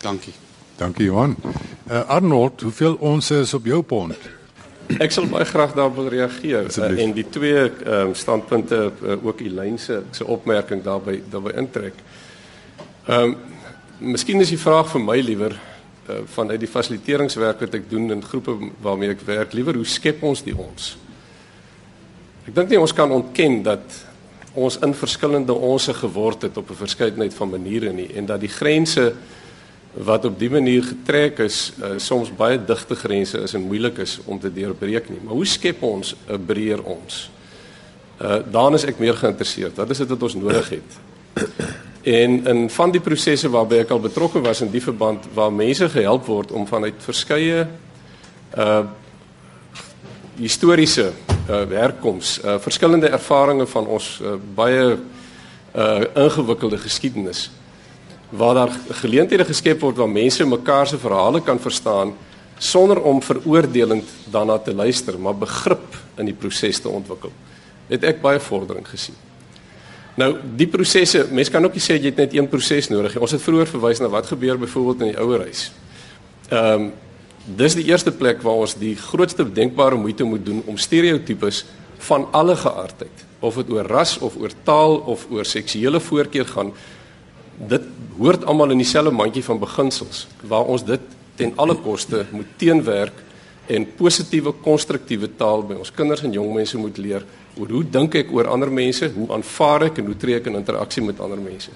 Dankie. Dankie Johan. Uh, Arnold, hoeveel ons is op jou pond? Ek sal baie graag daarop reageer uh, en die twee um, standpunte uh, ook Elyn se se opmerking daarbey daarbey intrek. Ehm um, Miskien is die vraag vir my liewer uh, vanuit die fasiliteringswerk wat ek doen in groepe waarmee ek werk, liewer hoe skep ons die ons? Ek dink nie ons kan ontken dat ons in verskillende onsse geword het op 'n verskeidenheid van maniere nie en dat die grense wat op die manier getrek is uh, soms baie digte grense is en moeilik is om te deurbreek nie. Maar hoe skep ons 'n breër ons? Uh dan is ek meer geïnteresseerd. Wat is dit wat ons nodig het? En in van die prosesse waarby ek al betrokke was in die verband waar mense gehelp word om vanuit verskeie uh historiese uh herkoms, uh verskillende ervarings van ons uh, baie uh ingewikkelde geskiedenis waar daar geleenthede geskep word waar mense mekaar se verhale kan verstaan sonder om veroordelend daarna te luister, maar begrip in die proses te ontwikkel. Het ek baie vordering gesien. Nou, die prosesse, mense kan ook nie sê jy het net een proses nodig nie. Ons het vroeër verwys na wat gebeur byvoorbeeld in die ouer huis. Ehm um, dis die eerste plek waar ons die grootste denkbare moeite moet doen om stereotypes van alle geaardheid, of dit oor ras of oor taal of oor seksuele voorkeur gaan, dit hoort almal in dieselfde mandjie van beginsels waar ons dit ten alle koste moet teenwerk en positiewe konstruktiewe taal by ons kinders en jong mense moet leer oor hoe dink ek oor ander mense, hoe aanvaar ek en hoe tree ek in interaksie met ander mense.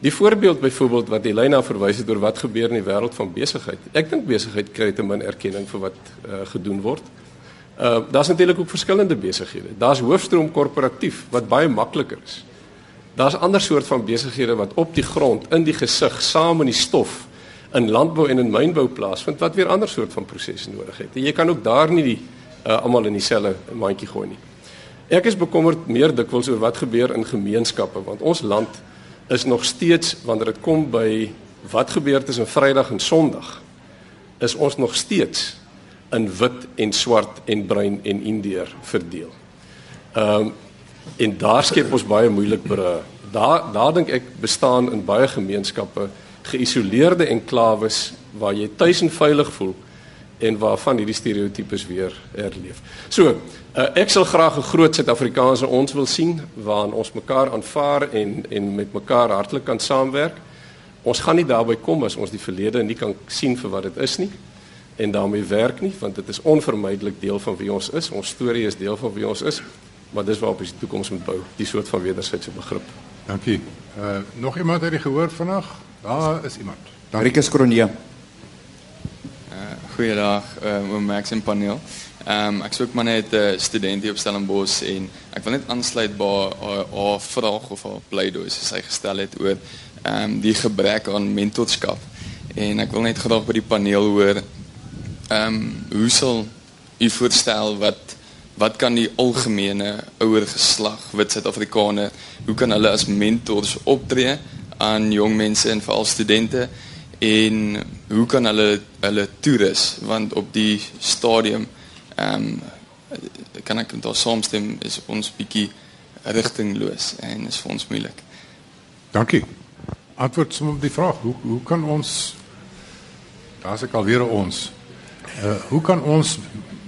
Die voorbeeld byvoorbeeld wat Elena verwys het oor wat gebeur in die wêreld van besigheid. Ek dink besigheid kry te min erkenning vir wat uh, gedoen word. Uh daar's natuurlik ook verskillende besighede. Daar's hoofstroom korporatief wat baie makliker is. Daar's ander soort van besighede wat op die grond, in die gesig, saam in die stof in landbou en in mynbou plaasvind wat weer ander soort van prosesse nodig het. En jy kan ook daar nie die uh, almal in dieselfde mandjie gooi nie. Ek is bekommerd meer dikwels oor wat gebeur in gemeenskappe want ons land is nog steeds wanneer dit kom by wat gebeur tussen Vrydag en Sondag is ons nog steeds in wit en swart en bruin en indier verdeel. Ehm um, en daar skep ons baie moeilik bru. Daar daar dink ek bestaan in baie gemeenskappe geïsoleerde enklawes waar jy tuis en veilig voel en waarvan hierdie stereotypes weer herleef. So, uh, ek sal graag 'n groot Suid-Afrikaanse ons wil sien waarin ons mekaar aanvaar en en met mekaar hartlik kan saamwerk. Ons gaan nie daarby kom as ons die verlede nie kan sien vir wat dit is nie en daarmee werk nie want dit is onvermydelik deel van wie ons is. Ons storie is deel van wie ons is maar dis waarop ons die toekoms moet bou, die soort van wederwysige begrip. Dankie. Uh nog iemand het gehoor vanaand? Daar is iemand. Rikus Kronie. Goeiedag, uh oom Max en paneel. Ehm um, ek soek maar net 'n uh, student hier op Stellenbosch en ek wil net aansluit by haar vraag of haar pleidooi soos sy gestel het oor ehm um, die gebrek aan mentorskap. En ek wil net graag by die paneel hoor ehm um, hoe sal u voorstel wat wat kan die algemene ouer geslag wit Suid-Afrikaner hoe kan hulle as mentors optree aan jong mense en veral studente en hoe kan hulle hulle toerus want op die stadium ehm um, kan ek daar saamstem is ons bietjie rigtingloos en is vir ons moeilik. Dankie. Antwoord sommer op die vraag, hoe hoe kan ons daar's ek alweer ons. Uh hoe kan ons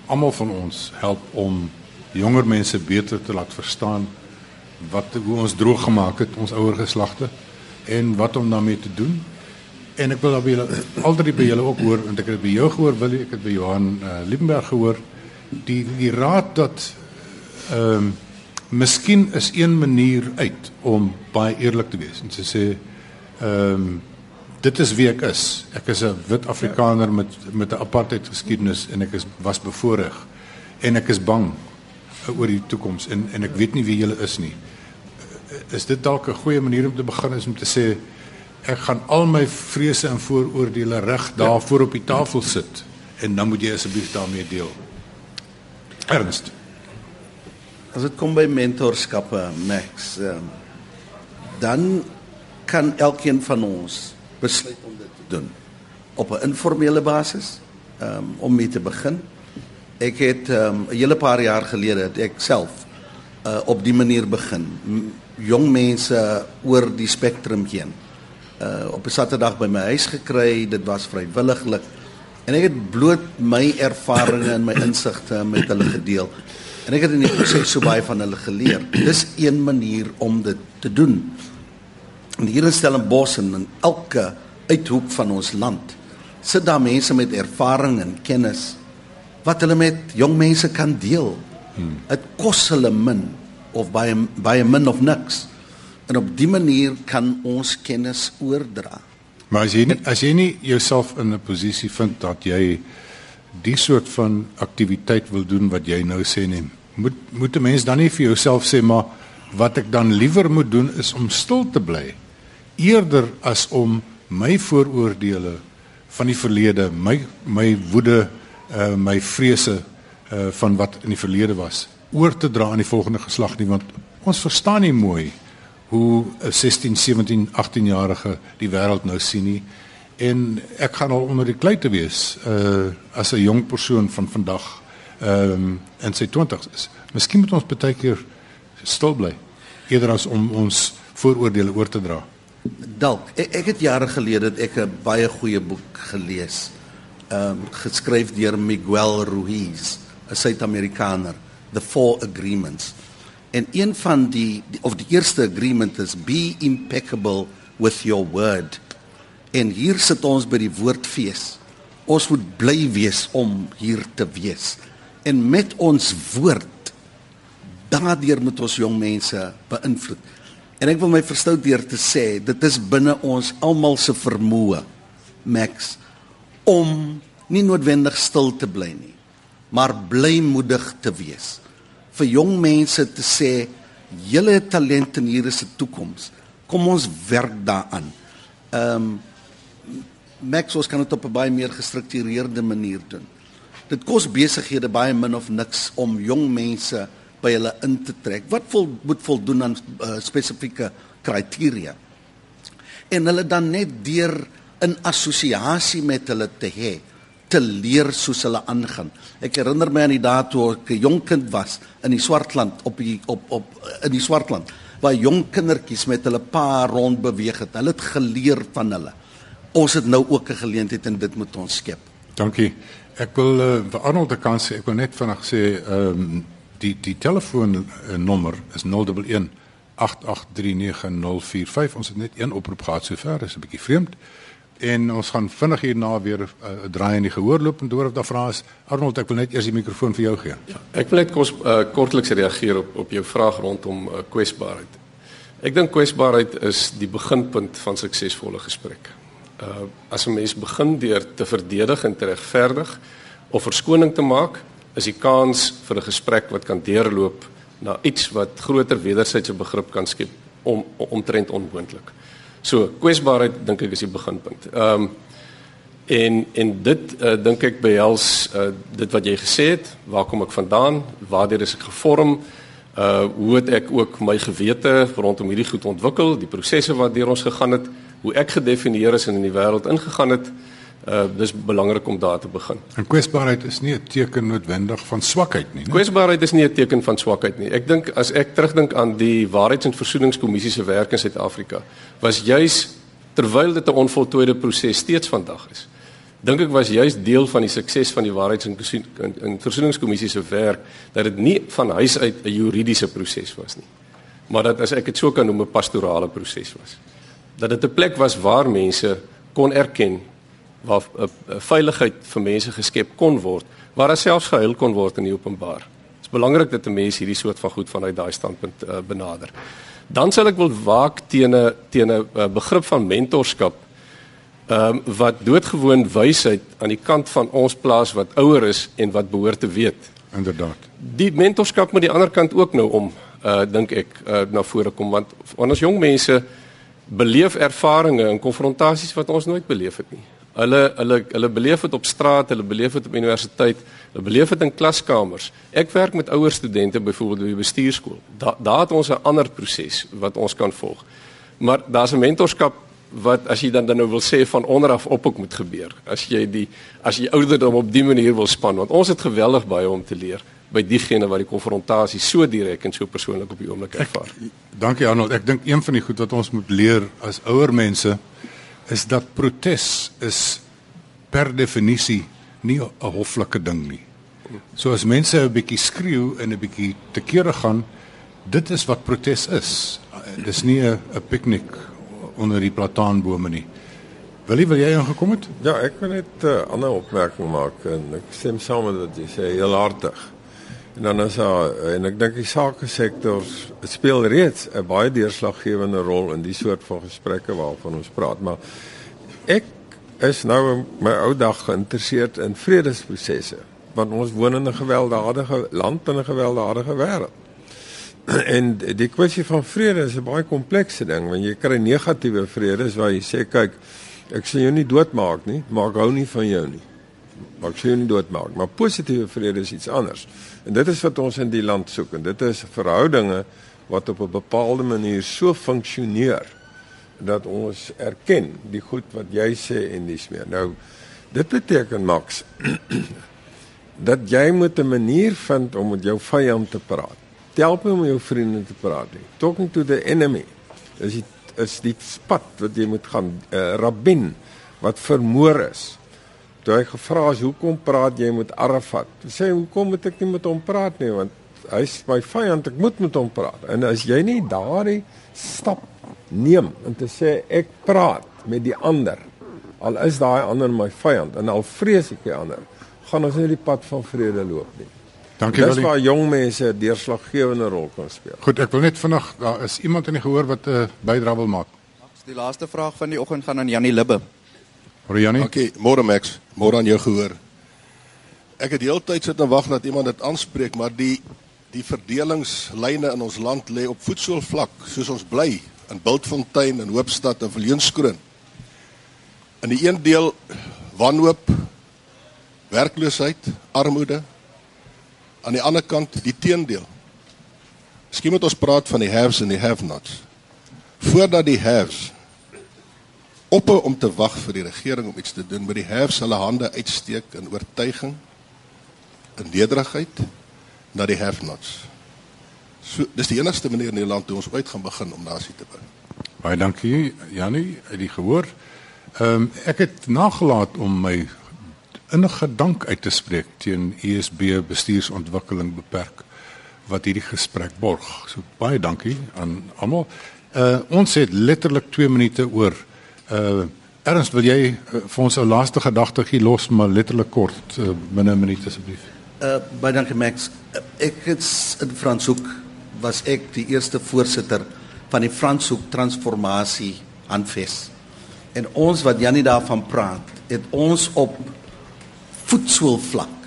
almal van ons help om jonger mense beter te laat verstaan wat hoe ons droog gemaak het ons ouer geslagte en wat om daarmee te doen. En ek wil dan julle altyd by julle ook hoor want ek het by jou gehoor wil ek het by Johan uh, Liebenberg gehoor die die raad dat ehm um, miskien is een manier uit om baie eerlik te wees en te sê ehm um, dit is wie ek is. Ek is 'n wit Afrikaner met met 'n apartheid geskiedenis en ek is was bevoordeel en ek is bang oor die toekoms en en ek weet nie wie julle is nie. Is dit dalk 'n goeie manier om te begin is om te sê ek gaan al my vrese en vooroordeele reg daar voor op die tafel sit en dan moet jy asseblief daarmee deel. Ernst. As dit kom by mentorskappe, Max, um, dan kan elkeen van ons besluit om dit te doen op 'n informele basis um, om mee te begin. Ek het um, 'n hele paar jaar gelede ek self uh, op die manier begin jong mense oor die spektrum heen. Uh, op 'n Saterdag by my huis gekry, dit was vrywilliglik En ek het bloot my ervarings en my insigte met hulle gedeel. En ek het in die proses so baie van hulle geleer. Dis een manier om dit te doen. En hier in Stellenbosch en in elke uithoek van ons land sit daar mense met ervaring en kennis wat hulle met jong mense kan deel. Dit kos hulle min of baie baie min of niks. En op dië manier kan ons kennis oordra. Maar as jy nie, as jy nie jouself in 'n posisie vind dat jy die soort van aktiwiteit wil doen wat jy nou sê nie, moet moet 'n mens dan nie vir jouself sê maar wat ek dan liewer moet doen is om stil te bly eerder as om my vooroordeele van die verlede, my my woede, uh, my vrese uh, van wat in die verlede was, oor te dra aan die volgende geslag nie want ons verstaan nie mooi hoe 'n 16, 17, 18 jarige die wêreld nou sien nie. En ek gaan al onder die klei te wees uh as 'n jong persoon van vandag ehm um, in sy 20's is. Miskien moet ons baie keer stil bly eerder as om ons vooroordeele oor te dra. Dalk ek, ek het jare gelede het ek 'n baie goeie boek gelees. Ehm um, geskryf deur Miguel Ruiz, 'n Suid-Amerikaner, The Four Agreements. En een van die of die eerste agreement is be impeccable with your word. En hier sit ons by die woordfees. Ons moet bly wees om hier te wees. En met ons woord daardeur moet ons jong mense beïnvloed. En ek wil my verstout deur te sê dit is binne ons almal se vermoë Max om nie noodwendig stil te bly nie, maar blymoedig te wees vir jong mense te sê julle talent en hier is 'n toekoms. Kom ons werk daaraan. Ehm um, Max ons kan dit op 'n baie meer gestruktureerde manier doen. Dit kos besighede baie min of niks om jong mense by hulle in te trek. Wat vol, moet voldoen aan uh, spesifieke kriteria? En hulle dan net deur in assosiasie met hulle te hê te leer soos hulle aangaan. Ek herinner my aan die dae toe ek 'n jong kind was in die Swartland op die op op in die Swartland waar jong kindertjies met hulle pa rond beweeg het. Hulle het geleer van hulle. Ons het nou ook 'n geleentheid en dit moet ons skep. Dankie. Ek wil uh, vir Arnold de kan sê ek wil net vanaand sê ehm um, die die telefoonnommer is 011 8839045. Ons het net een oproep gehad sover, dis 'n bietjie vreemd. En ons gaan vinnig hierna weer 'n uh, draai in die gehoor loop en deur of daar vra is. Arnold, ek wil net eers die mikrofoon vir jou gee. Ja, ek wil net kos uh, kortliks reageer op op jou vraag rondom uh, kwesbaarheid. Ek dink kwesbaarheid is die beginpunt van suksesvolle gesprekke. Uh as 'n mens begin deur te verdedig en te regverdig of verskoning te maak, is die kans vir 'n gesprek wat kan deurloop na iets wat groter wederwysige begrip kan skep om omtrent onmoontlik. So kwesbaarheid dink ek is die beginpunt. Ehm um, en en dit uh, dink ek behels uh, dit wat jy gesê het, waar kom ek vandaan? Waardeur is ek gevorm? Uh hoe het ek ook my gewete rondom hierdie goed ontwikkel, die prosesse wat deur ons gegaan het, hoe ek gedefinieer is en in die wêreld ingegaan het? Uh dis belangrik om daar te begin. En kwesbaarheid is nie 'n teken noodwendig van swakheid nie, né? Kwesbaarheid is nie 'n teken van swakheid nie. Ek dink as ek terugdink aan die Waarheids- en Versoeningskommissie se werk in Suid-Afrika, was juis terwyl dit 'n onvoltooide proses steeds vandag is. Dink ek was juis deel van die sukses van die Waarheids- en Versoeningskommissie se werk dat dit nie van huis uit 'n juridiese proses was nie, maar dat as ek dit so kan noem 'n pastorale proses was. Dat dit 'n plek was waar mense kon erken waar 'n uh, uh, veiligheid vir mense geskep kon word, waar daar selfs gehuil kon word in die openbaar. Dit is belangrik dat 'n mens hierdie soort van goed vanuit daai standpunt uh, benader. Dan sal ek wil waak teen 'n teen 'n uh, begrip van mentorskap ehm um, wat doodgewoon wysheid aan die kant van ons plaas wat ouer is en wat behoort te weet. Inderdaad. Die mentorskap moet die ander kant ook nou om uh dink ek uh, na vore kom want ons jong mense beleef ervarings en konfrontasies wat ons nooit beleef het nie. Hulle hulle hulle beleef dit op straat, hulle beleef dit op universiteit, hulle beleef dit in klaskamers. Ek werk met ouer studente byvoorbeeld by die bestuurskool. Daar daar het ons 'n ander proses wat ons kan volg. Maar daar's 'n mentorskap wat as jy dan dan nou wil sê van onder af op ook moet gebeur. As jy die as jy ouderdom op die manier wil span want ons het geweldig baie om te leer by diegene wat die konfrontasie so direk en so persoonlik op die oomblik ervaar. Ek, dankie Arnold. Ek dink een van die goed wat ons moet leer as ouer mense is dat protes is per definisie nie 'n hoflike ding nie. So as mense 'n bietjie skreeu en 'n bietjie te kere gaan, dit is wat protes is. Dis nie 'n piknik onder die plataanbome nie. Willie, wil jy aangekom het? Ja, ek wil net 'n uh, ander opmerking maak en ek stem saam met wat jy sê, heel hartig. En dan is daar en ek dink die sake sektor speel reeds 'n baie deurslaggewende rol in die soort van gesprekke waarvan ons praat, maar ek is nou my ou dag geïnteresseerd in vredesprosesse want ons woon in 'n gewelddadige land en 'n gewelddadige wêreld. En die kwessie van vrede is 'n baie komplekse ding want jy kry negatiewe vrede waar jy sê kyk ek sien jou nie doodmaak nie, maar ek hou nie van jou nie. Maar jou nie doodmaak, maar positiewe vrede is iets anders. En dit is wat ons in die land soek en dit is verhoudinge wat op 'n bepaalde manier so funksioneer dat ons erken die goed wat jy sê en dis meer. Nou dit beteken Max dat jy moet 'n manier vind om met jou vyand te praat. Help hom om jou vriende te praat. Nie. Talking to the enemy. Is dit is die pad wat jy moet gaan. 'n uh, Rabbin wat vermoor is. Toe hy gevra is hoekom praat jy met Arafat? Hy sê hoekom moet ek nie met hom praat nie want hy's my vyand, ek moet met hom praat. En as jy nie daardie stap neem om te sê ek praat met die ander al is daai ander my vyand en al vrees ek die ander gaan ons nie die pad van vrede loop nie. Dankie wel. Dis waar jong mense 'n deurslaggewende rol kan speel. Goed, ek wil net vinnig daar is iemand in die gehoor wat 'n uh, bydra wil maak. Die laaste vraag van die oggend gaan aan Janie Libbe. Môre Janie. Okay, môre Max, môre aan jou gehoor. Ek het heeltyd sit en wag dat iemand dit aanspreek, maar die die verdelingslyne in ons land lê op voetsoolvlak, soos ons bly in Bultfontein en Hoopstad en Viljoenskroon. In die een deel wanhoop, werkloosheid, armoede. Aan die ander kant die teendeel. Miskien moet ons praat van die haves en die have-nots. Voordat die haves ophou om te wag vir die regering om iets te doen, moet die haves hulle hande uitsteek in oortuiging in nederigheid na die have-nots. So dis die enigste manier in die land hoe ons ooit gaan begin om nasie te bou. Baie dankie Janie, uit die gehoor. Ehm um, ek het nagelaat om my innige dank uit te spreek teen USB e bestuursontwikkeling beperk wat hierdie gesprek borg. So baie dankie aan almal. Uh ons het letterlik 2 minute oor. Uh Ernst, wil jy uh, vir ons 'n laaste gedagte gee los maar letterlik kort uh, binne 'n minuut asseblief. Uh baie dankie Max. Uh, ek het in Franshoek was ek die eerste voorsitter van die Franshoek transformasie aanfes. En ons wat Janie daarvan praat, het ons op voetsoolvlak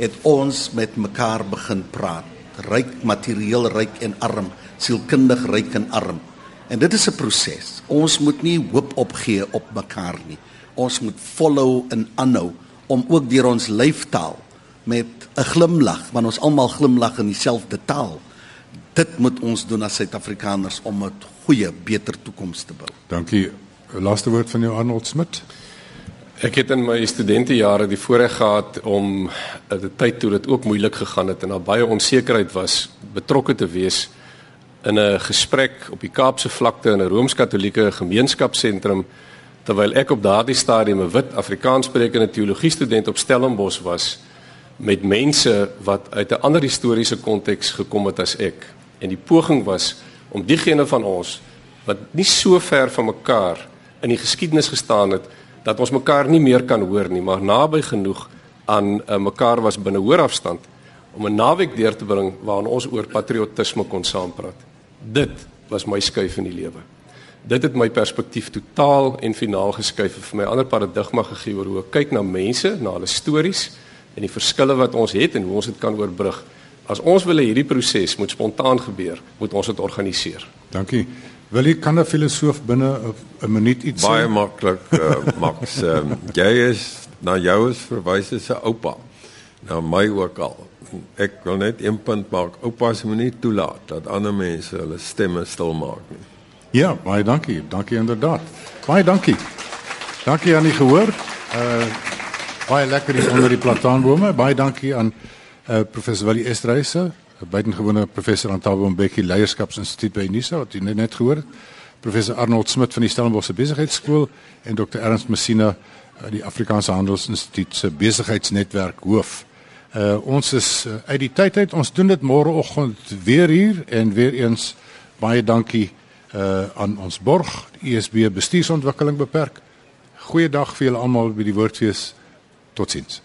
het ons met mekaar begin praat. Ryk materieel ryk en arm, sielkundig ryk en arm. En dit is 'n proses. Ons moet nie hoop opgee op mekaar nie. Ons moet follow en aanhou om ook deur ons lyftaal met 'n glimlag, want ons almal glimlag in dieselfde taal. Dit moet ons doen as Suid-Afrikaners om 'n goeie, beter toekoms te bou. Dankie. Laaste woord van jou Arnold Smit. Ek het in my studentejare die voorreg gehad om 'n tyd toe dit ook moeilik gegaan het en daar baie onsekerheid was, betrokke te wees in 'n gesprek op die Kaapse vlakte in 'n Rooms-Katolieke gemeenskapsentrum terwyl ek op daardie stadium 'n wit Afrikaanssprekende teologie student op Stellenbosch was met mense wat uit 'n ander historiese konteks gekom het as ek. En die poging was om diegene van ons wat nie so ver van mekaar in die geskiedenis gestaan het dat ons mekaar nie meer kan hoor nie, maar naby genoeg aan uh, mekaar was binne hoër afstand om 'n naweek deur te bring waarin ons oor patriotisme kon saampraat. Dit was my skuif in die lewe. Dit het my perspektief totaal en finaal geskuif en vir my ander paradigma gegee oor hoe ek kyk na mense, na hulle stories en die verskille wat ons het en hoe ons dit kan oorbrug. As ons wil hê hierdie proses moet spontaan gebeur, moet ons dit organiseer. Dankie. Wil jy kan 'n filosoof binne 'n minuut iets Baie sê? Baie maklik, uh, Max. Um, jy is na jou is verwys as 'n oupa. Na my ook al. Ek wil net een punt maak. Oupas moet nie toelaat dat ander mense hulle stemme stil maak nie. Ja, baie dankie. Dankie inderdaad. Baie dankie. Dankie aan die gehoor. Uh baie lekker hier onder die plataanbome. Baie dankie aan uh professor Willie Estreise 'n buitengewone professor aan Tabo Mbeki Leierskapsinstituut by Unisa wat jy net, net gehoor het. Professor Arnold Smit van die Stellenbosch Besigheidsskool en Dr Ernst Messina die Afrikaanse Handelsinstituut se besigheidsnetwerk hoof. Uh ons is uh, uit die tyd uit. Ons doen dit môreoggend weer hier en weer eens baie dankie uh aan ons borg, ISB e Bestuursontwikkeling beperk. Goeiedag vir julle almal by die Woordfees. Totsiens.